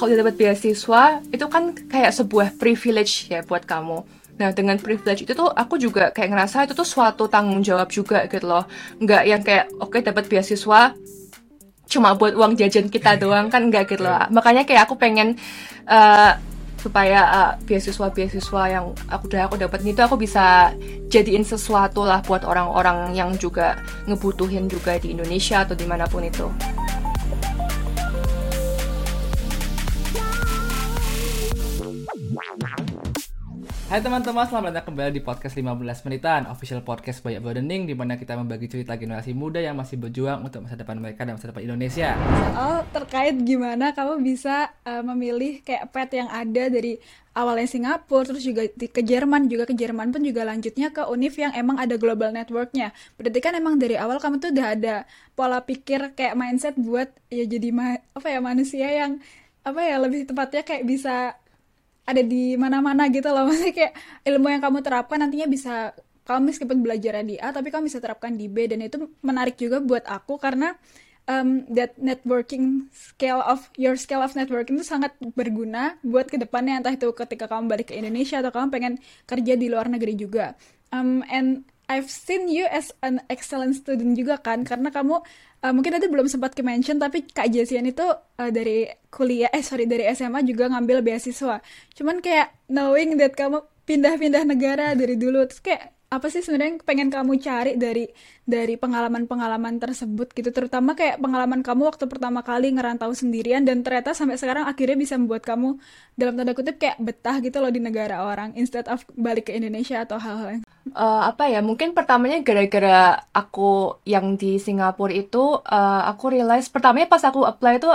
kalau udah dapat beasiswa itu kan kayak sebuah privilege ya buat kamu Nah, dengan privilege itu tuh aku juga kayak ngerasa itu tuh suatu tanggung jawab juga gitu loh. Nggak yang kayak, oke okay, dapat beasiswa, cuma buat uang jajan kita doang kan nggak gitu loh. Makanya kayak aku pengen uh, supaya uh, beasiswa-beasiswa yang aku udah aku dapat itu aku bisa jadiin sesuatu lah buat orang-orang yang juga ngebutuhin juga di Indonesia atau di mana pun itu. Hai teman-teman, selamat datang kembali di podcast 15 menitan. Official podcast Banyak Broadening di mana kita membagi cerita generasi muda yang masih berjuang untuk masa depan mereka dan masa depan Indonesia. Soal terkait gimana kamu bisa uh, memilih kayak pet yang ada dari awalnya Singapura terus juga di, ke Jerman juga ke Jerman pun juga lanjutnya ke Univ yang emang ada global networknya. Berarti kan emang dari awal kamu tuh udah ada pola pikir kayak mindset buat ya jadi ma apa ya manusia yang apa ya lebih tepatnya kayak bisa ada di mana-mana gitu loh. Maksudnya kayak ilmu yang kamu terapkan nantinya bisa kamu meskipun belajar di A tapi kamu bisa terapkan di B. Dan itu menarik juga buat aku karena um, that networking scale of your scale of networking itu sangat berguna buat ke depannya entah itu ketika kamu balik ke Indonesia atau kamu pengen kerja di luar negeri juga. Um, and I've seen you as an excellent student juga kan? Karena kamu uh, mungkin tadi belum sempat ke mention tapi Kak Jesian itu uh, dari kuliah eh sorry dari SMA juga ngambil beasiswa. Cuman kayak knowing that kamu pindah-pindah negara dari dulu terus kayak apa sih sebenarnya yang pengen kamu cari dari dari pengalaman-pengalaman tersebut gitu? Terutama kayak pengalaman kamu waktu pertama kali ngerantau sendirian dan ternyata sampai sekarang akhirnya bisa membuat kamu dalam tanda kutip kayak betah gitu loh di negara orang instead of balik ke Indonesia atau hal-hal uh, apa ya mungkin pertamanya gara-gara aku yang di Singapura itu uh, aku realize pertamanya pas aku apply itu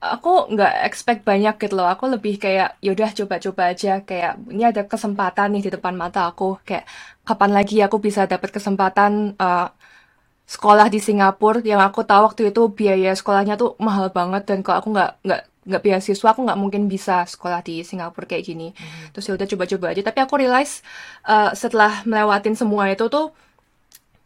aku nggak expect banyak gitu loh. Aku lebih kayak yaudah coba-coba aja. Kayak ini ada kesempatan nih di depan mata aku. Kayak kapan lagi aku bisa dapat kesempatan uh, sekolah di Singapura? Yang aku tahu waktu itu biaya sekolahnya tuh mahal banget dan kalau aku nggak nggak nggak beasiswa aku nggak mungkin bisa sekolah di Singapura kayak gini. Hmm. terus ya udah coba-coba aja. Tapi aku realize uh, setelah melewatin semua itu tuh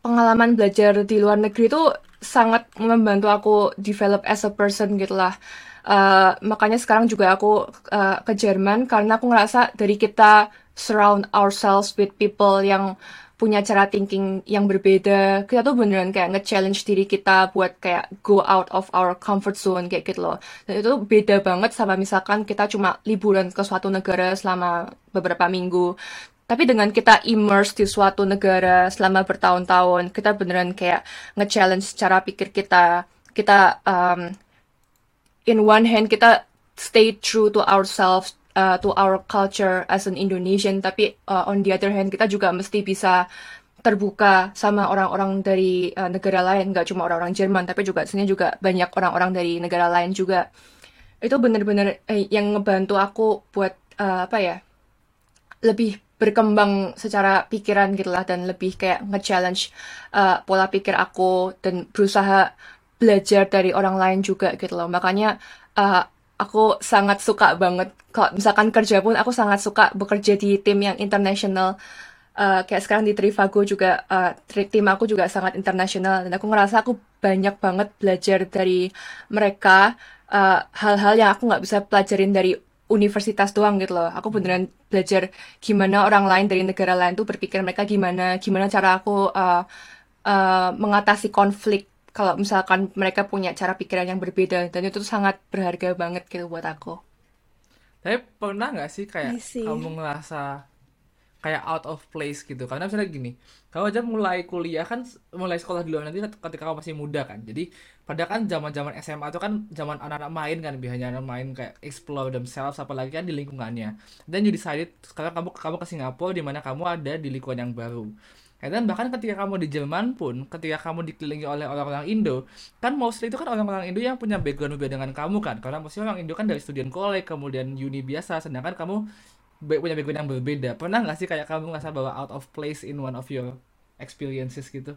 pengalaman belajar di luar negeri tuh sangat membantu aku develop as a person gitu lah. Uh, makanya sekarang juga aku uh, ke Jerman karena aku ngerasa dari kita surround ourselves with people yang punya cara thinking yang berbeda. Kita tuh beneran kayak nge-challenge diri kita buat kayak go out of our comfort zone kayak gitu loh. Dan itu beda banget sama misalkan kita cuma liburan ke suatu negara selama beberapa minggu tapi dengan kita immerse di suatu negara selama bertahun-tahun kita beneran kayak nge-challenge cara pikir kita. Kita um, in one hand kita stay true to ourselves uh, to our culture as an Indonesian tapi uh, on the other hand kita juga mesti bisa terbuka sama orang-orang dari uh, negara lain. Nggak cuma orang-orang Jerman tapi juga sini juga banyak orang-orang dari negara lain juga. Itu bener-bener eh, yang ngebantu aku buat uh, apa ya lebih berkembang secara pikiran gitu lah dan lebih kayak nge-challenge uh, pola pikir aku dan berusaha belajar dari orang lain juga gitu loh. Makanya uh, aku sangat suka banget kalau misalkan kerja pun aku sangat suka bekerja di tim yang internasional. Uh, kayak sekarang di Trivago juga uh, tim aku juga sangat internasional dan aku ngerasa aku banyak banget belajar dari mereka hal-hal uh, yang aku nggak bisa pelajarin dari universitas doang gitu loh. Aku beneran belajar gimana orang lain dari negara lain tuh berpikir mereka gimana, gimana cara aku uh, uh, mengatasi konflik kalau misalkan mereka punya cara pikiran yang berbeda dan itu tuh sangat berharga banget gitu buat aku. Tapi pernah nggak sih kayak kamu ngerasa kayak out of place gitu. Karena misalnya gini kalau aja mulai kuliah kan mulai sekolah di luar nanti ketika kamu masih muda kan. Jadi pada kan zaman zaman SMA itu kan zaman anak-anak main kan biasanya anak main kayak explore themselves apalagi kan di lingkungannya. Dan you decided sekarang kamu kamu ke Singapura di mana kamu ada di lingkungan yang baru. Dan bahkan ketika kamu di Jerman pun, ketika kamu dikelilingi oleh orang-orang Indo, kan mostly itu kan orang-orang Indo yang punya background berbeda dengan kamu kan. Karena mostly orang Indo kan dari student college, kemudian uni biasa, sedangkan kamu punya background yang berbeda pernah nggak sih kayak kamu ngerasa bahwa out of place in one of your experiences gitu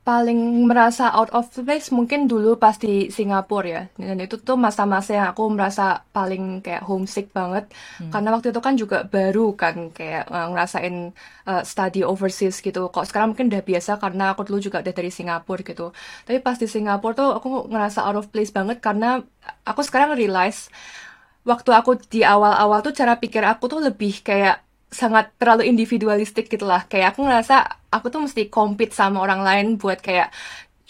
paling merasa out of place mungkin dulu pas di Singapura ya. Dan itu tuh masa-masa yang aku merasa paling kayak homesick banget. Hmm. Karena waktu itu kan juga baru kan kayak uh, ngerasain uh, study overseas gitu. Kok sekarang mungkin udah biasa karena aku dulu juga udah dari Singapura gitu. Tapi pas di Singapura tuh aku ngerasa out of place banget karena aku sekarang realize waktu aku di awal-awal tuh cara pikir aku tuh lebih kayak sangat terlalu individualistik gitu lah. Kayak aku ngerasa aku tuh mesti compete sama orang lain buat kayak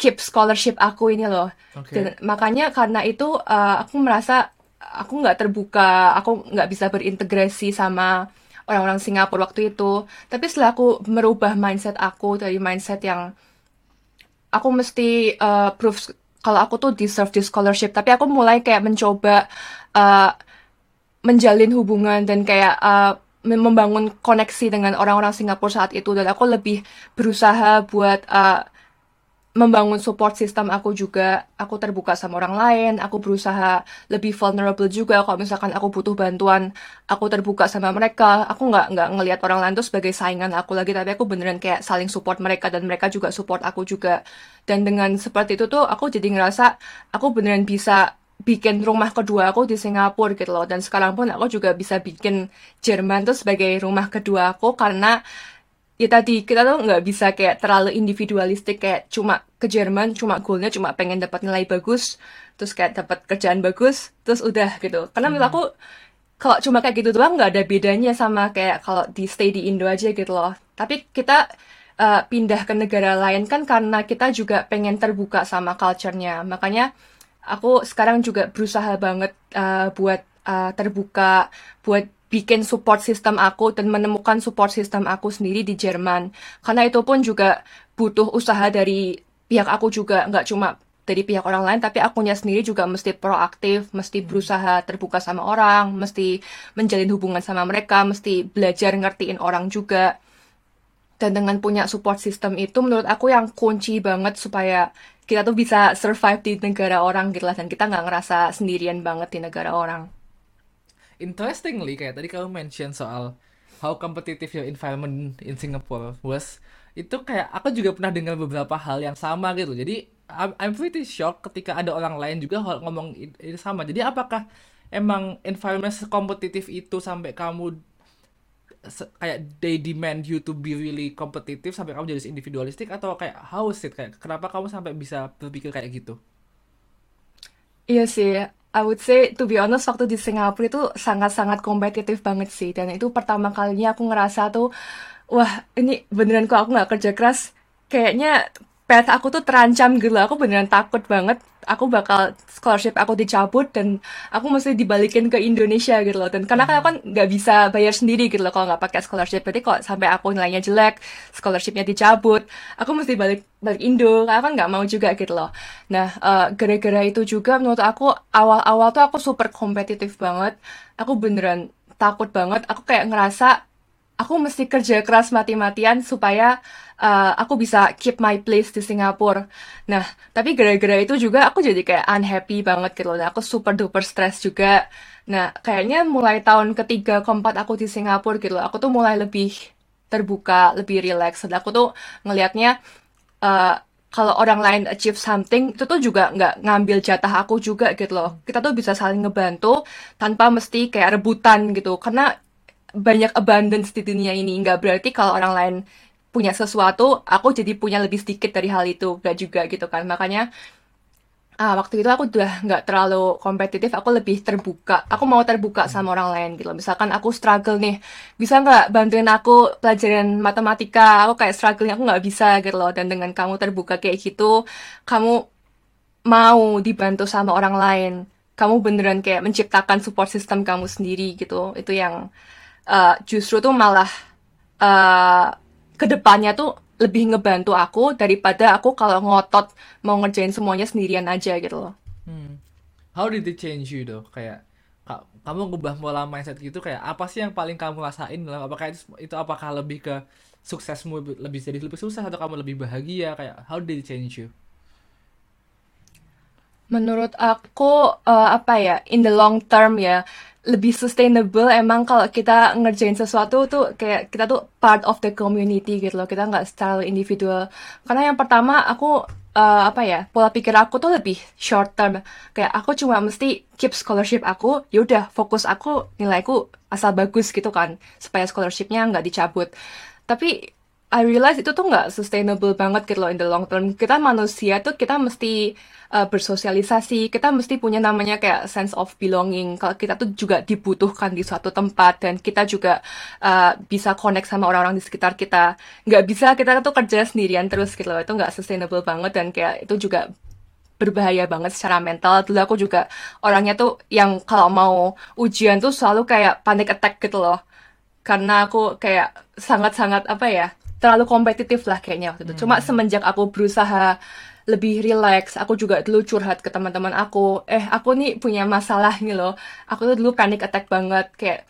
keep scholarship aku ini loh. Okay. Dan makanya karena itu uh, aku merasa aku nggak terbuka, aku nggak bisa berintegrasi sama orang-orang Singapura waktu itu. Tapi setelah aku merubah mindset aku dari mindset yang aku mesti uh, proof kalau aku tuh deserve di scholarship, tapi aku mulai kayak mencoba uh, menjalin hubungan dan kayak uh, membangun koneksi dengan orang-orang Singapura saat itu. Dan aku lebih berusaha buat uh, membangun support system aku juga. Aku terbuka sama orang lain aku berusaha lebih vulnerable juga. Kalau misalkan aku butuh bantuan aku terbuka sama mereka. Aku nggak nggak ngelihat orang lain tuh sebagai saingan aku lagi tapi aku beneran kayak saling support mereka dan mereka juga support aku juga. Dan dengan seperti itu tuh aku jadi ngerasa aku beneran bisa bikin rumah kedua aku di Singapura gitu loh. Dan sekarang pun aku juga bisa bikin Jerman tuh sebagai rumah kedua aku karena ya tadi kita tuh nggak bisa kayak terlalu individualistik kayak cuma ke Jerman cuma goalnya cuma pengen dapat nilai bagus terus kayak dapat kerjaan bagus terus udah gitu. Karena hmm. menurut aku kalau cuma kayak gitu doang nggak ada bedanya sama kayak kalau di stay di Indo aja gitu loh. Tapi kita uh, pindah ke negara lain kan karena kita juga pengen terbuka sama culture-nya. Makanya aku sekarang juga berusaha banget uh, buat uh, terbuka, buat bikin support system aku dan menemukan support system aku sendiri di Jerman. Karena itu pun juga butuh usaha dari pihak aku juga, nggak cuma dari pihak orang lain, tapi akunya sendiri juga mesti proaktif, mesti berusaha terbuka sama orang, mesti menjalin hubungan sama mereka, mesti belajar ngertiin orang juga. Dan dengan punya support system itu menurut aku yang kunci banget supaya kita tuh bisa survive di negara orang gitu lah dan kita nggak ngerasa sendirian banget di negara orang. Interestingly kayak tadi kamu mention soal how competitive your environment in Singapore was itu kayak aku juga pernah dengar beberapa hal yang sama gitu. Jadi I'm, I'm pretty shocked ketika ada orang lain juga ngomong itu sama. Jadi apakah emang environment sekompetitif itu sampai kamu kayak they demand you to be really competitive sampai kamu jadi individualistik? Atau kayak how is it? Kayak kenapa kamu sampai bisa berpikir kayak gitu? Iya sih, I would say to be honest waktu di Singapura itu sangat-sangat kompetitif banget sih. Dan itu pertama kalinya aku ngerasa tuh wah ini beneran kok aku nggak kerja keras. Kayaknya path aku tuh terancam gitu. Aku beneran takut banget aku bakal scholarship aku dicabut dan aku mesti dibalikin ke Indonesia gitu loh. Dan karena kan aku kan nggak bisa bayar sendiri gitu loh kalau nggak pakai scholarship. Berarti kok sampai aku nilainya jelek, scholarshipnya dicabut, aku mesti balik balik Indo. Karena kan nggak mau juga gitu loh. Nah, uh, gara-gara itu juga menurut aku awal-awal tuh aku super kompetitif banget. Aku beneran takut banget. Aku kayak ngerasa aku mesti kerja keras mati-matian supaya uh, aku bisa keep my place di Singapura. Nah, tapi gara-gara itu juga aku jadi kayak unhappy banget gitu loh. Aku super duper stress juga. Nah, kayaknya mulai tahun ketiga keempat aku di Singapura gitu. Aku tuh mulai lebih terbuka, lebih relax. Dan aku tuh ngelihatnya uh, kalau orang lain achieve something itu tuh juga nggak ngambil jatah aku juga gitu loh. Kita tuh bisa saling ngebantu tanpa mesti kayak rebutan gitu. Karena banyak abundance di dunia ini. Nggak berarti kalau orang lain punya sesuatu aku jadi punya lebih sedikit dari hal itu. Gak juga gitu kan. Makanya ah, waktu itu aku udah nggak terlalu kompetitif. Aku lebih terbuka. Aku mau terbuka sama orang lain gitu. Misalkan aku struggle nih. Bisa nggak bantuin aku pelajaran matematika? Aku kayak struggling aku nggak bisa gitu loh. Dan dengan kamu terbuka kayak gitu kamu mau dibantu sama orang lain. Kamu beneran kayak menciptakan support system kamu sendiri gitu. Itu yang uh, justru tuh malah uh, ke depannya tuh lebih ngebantu aku daripada aku kalau ngotot mau ngerjain semuanya sendirian aja gitu loh. Hmm. How did it change you though? Kayak kamu ngubah pola mindset gitu kayak apa sih yang paling kamu rasain apakah itu, itu apakah lebih ke suksesmu lebih jadi lebih susah atau kamu lebih bahagia kayak how did it change you? Menurut aku uh, apa ya in the long term ya lebih sustainable emang kalau kita ngerjain sesuatu tuh kayak kita tuh part of the community gitu loh. Kita nggak secara individual. Karena yang pertama aku uh, apa ya pola pikir aku tuh lebih short term. Kayak aku cuma mesti keep scholarship aku yaudah fokus aku nilaiku asal bagus gitu kan supaya scholarshipnya nggak dicabut. Tapi I realize itu tuh nggak sustainable banget gitu loh in the long term. Kita manusia tuh kita mesti uh, bersosialisasi, kita mesti punya namanya kayak sense of belonging. Kalau kita tuh juga dibutuhkan di suatu tempat dan kita juga uh, bisa connect sama orang-orang di sekitar kita. Nggak bisa kita tuh kerja sendirian terus gitu loh. Itu nggak sustainable banget dan kayak itu juga berbahaya banget secara mental. Dulu aku juga orangnya tuh yang kalau mau ujian tuh selalu kayak panic attack gitu loh. Karena aku kayak sangat-sangat apa ya terlalu kompetitif lah kayaknya waktu itu. Hmm. Cuma semenjak aku berusaha lebih relax, aku juga dulu curhat ke teman-teman aku, eh aku nih punya masalah nih loh. Aku tuh dulu panic attack banget kayak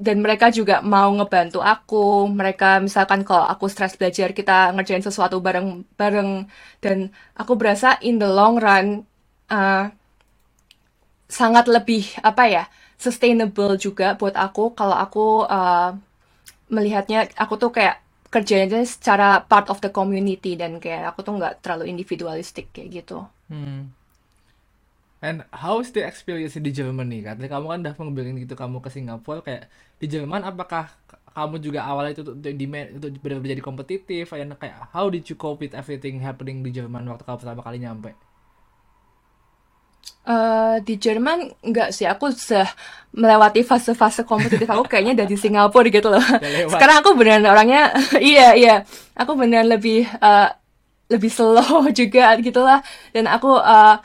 dan mereka juga mau ngebantu aku. Mereka misalkan kalau aku stres belajar kita ngerjain sesuatu bareng-bareng dan aku berasa in the long run uh, sangat lebih apa ya sustainable juga buat aku kalau aku uh, melihatnya aku tuh kayak kerjanya secara part of the community dan kayak aku tuh nggak terlalu individualistik kayak gitu. Hmm. And how is the experience di Germany? Katanya kamu kan udah ngebilangin gitu kamu ke Singapura kayak di Jerman apakah kamu juga awalnya itu di itu benar-benar jadi kompetitif kayak how did you cope with everything happening di Jerman waktu kamu pertama kali nyampe? Uh, di Jerman enggak sih, aku sudah melewati fase-fase kompetitif aku kayaknya dari Singapura gitu loh. Sekarang aku beneran orangnya, iya iya, aku beneran lebih uh, lebih slow juga gitulah. Dan aku uh,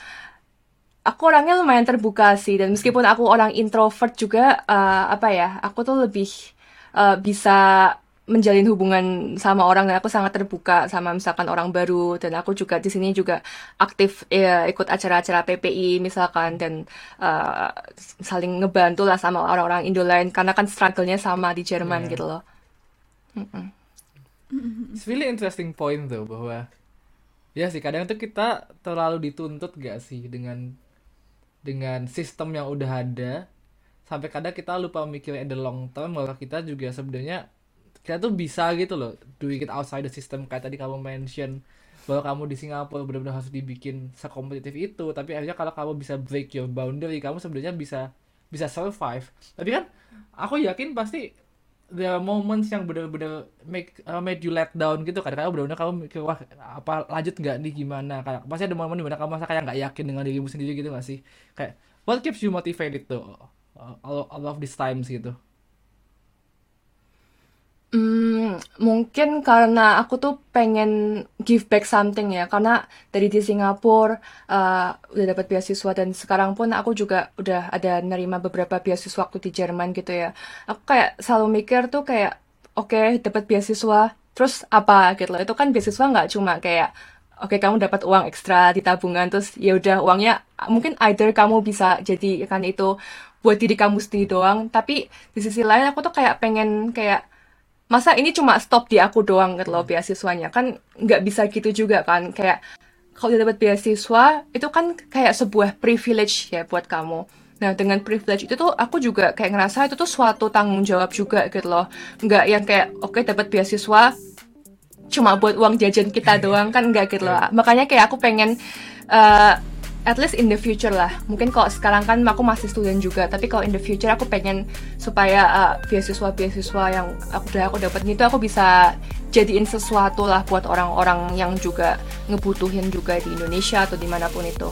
aku orangnya lumayan terbuka sih. Dan meskipun aku orang introvert juga, uh, apa ya, aku tuh lebih uh, bisa menjalin hubungan sama orang dan aku sangat terbuka sama misalkan orang baru dan aku juga di sini juga aktif ya, ikut acara-acara PPI misalkan dan uh, saling ngebantu lah sama orang-orang Indo lain karena kan struggle-nya sama di Jerman yeah. gitu loh. Mm -mm. It's really interesting point tuh bahwa ya sih kadang tuh kita terlalu dituntut gak sih dengan dengan sistem yang udah ada sampai kadang kita lupa mikirnya in the long term bahwa kita juga sebenarnya kita tuh bisa gitu loh doing it outside the system. Kayak tadi kamu mention bahwa kamu di Singapura benar-benar harus dibikin sekompetitif itu. Tapi akhirnya kalau kamu bisa break your boundary kamu sebenarnya bisa bisa survive. Tapi kan aku yakin pasti the moments yang benar-benar make uh, made you let down gitu kan. Karena benar-benar kamu mikir wah apa lanjut nggak nih gimana? Kayak pasti ada momen di mana kamu masa kayak nggak yakin dengan dirimu sendiri gitu gak sih? Kayak what keeps you motivated tuh all, all of these times gitu Hmm, mungkin karena aku tuh pengen give back something ya, karena dari di Singapura uh, udah dapat beasiswa dan sekarang pun aku juga udah ada nerima beberapa beasiswa waktu di Jerman gitu ya. Aku kayak selalu mikir tuh kayak, oke dapat beasiswa, terus apa gitu loh. Itu kan beasiswa nggak cuma kayak, oke kamu dapat uang ekstra di tabungan, terus ya udah uangnya mungkin either kamu bisa jadi kan itu buat diri kamu sendiri doang, tapi di sisi lain aku tuh kayak pengen kayak masa ini cuma stop di aku doang gitu loh beasiswanya? Kan nggak bisa gitu juga kan? Kayak kalau udah dapat beasiswa itu kan kayak sebuah privilege ya buat kamu. Nah dengan privilege itu tuh aku juga kayak ngerasa itu tuh suatu tanggung jawab juga gitu loh. Nggak yang kayak oke okay, dapat beasiswa cuma buat uang jajan kita doang kan nggak gitu loh. Makanya kayak aku pengen uh, at least in the future lah. Mungkin kalau sekarang kan aku masih student juga, tapi kalau in the future aku pengen supaya uh, beasiswa-beasiswa yang aku udah aku dapat itu aku bisa jadiin sesuatu lah buat orang-orang yang juga ngebutuhin juga di Indonesia atau di mana pun itu.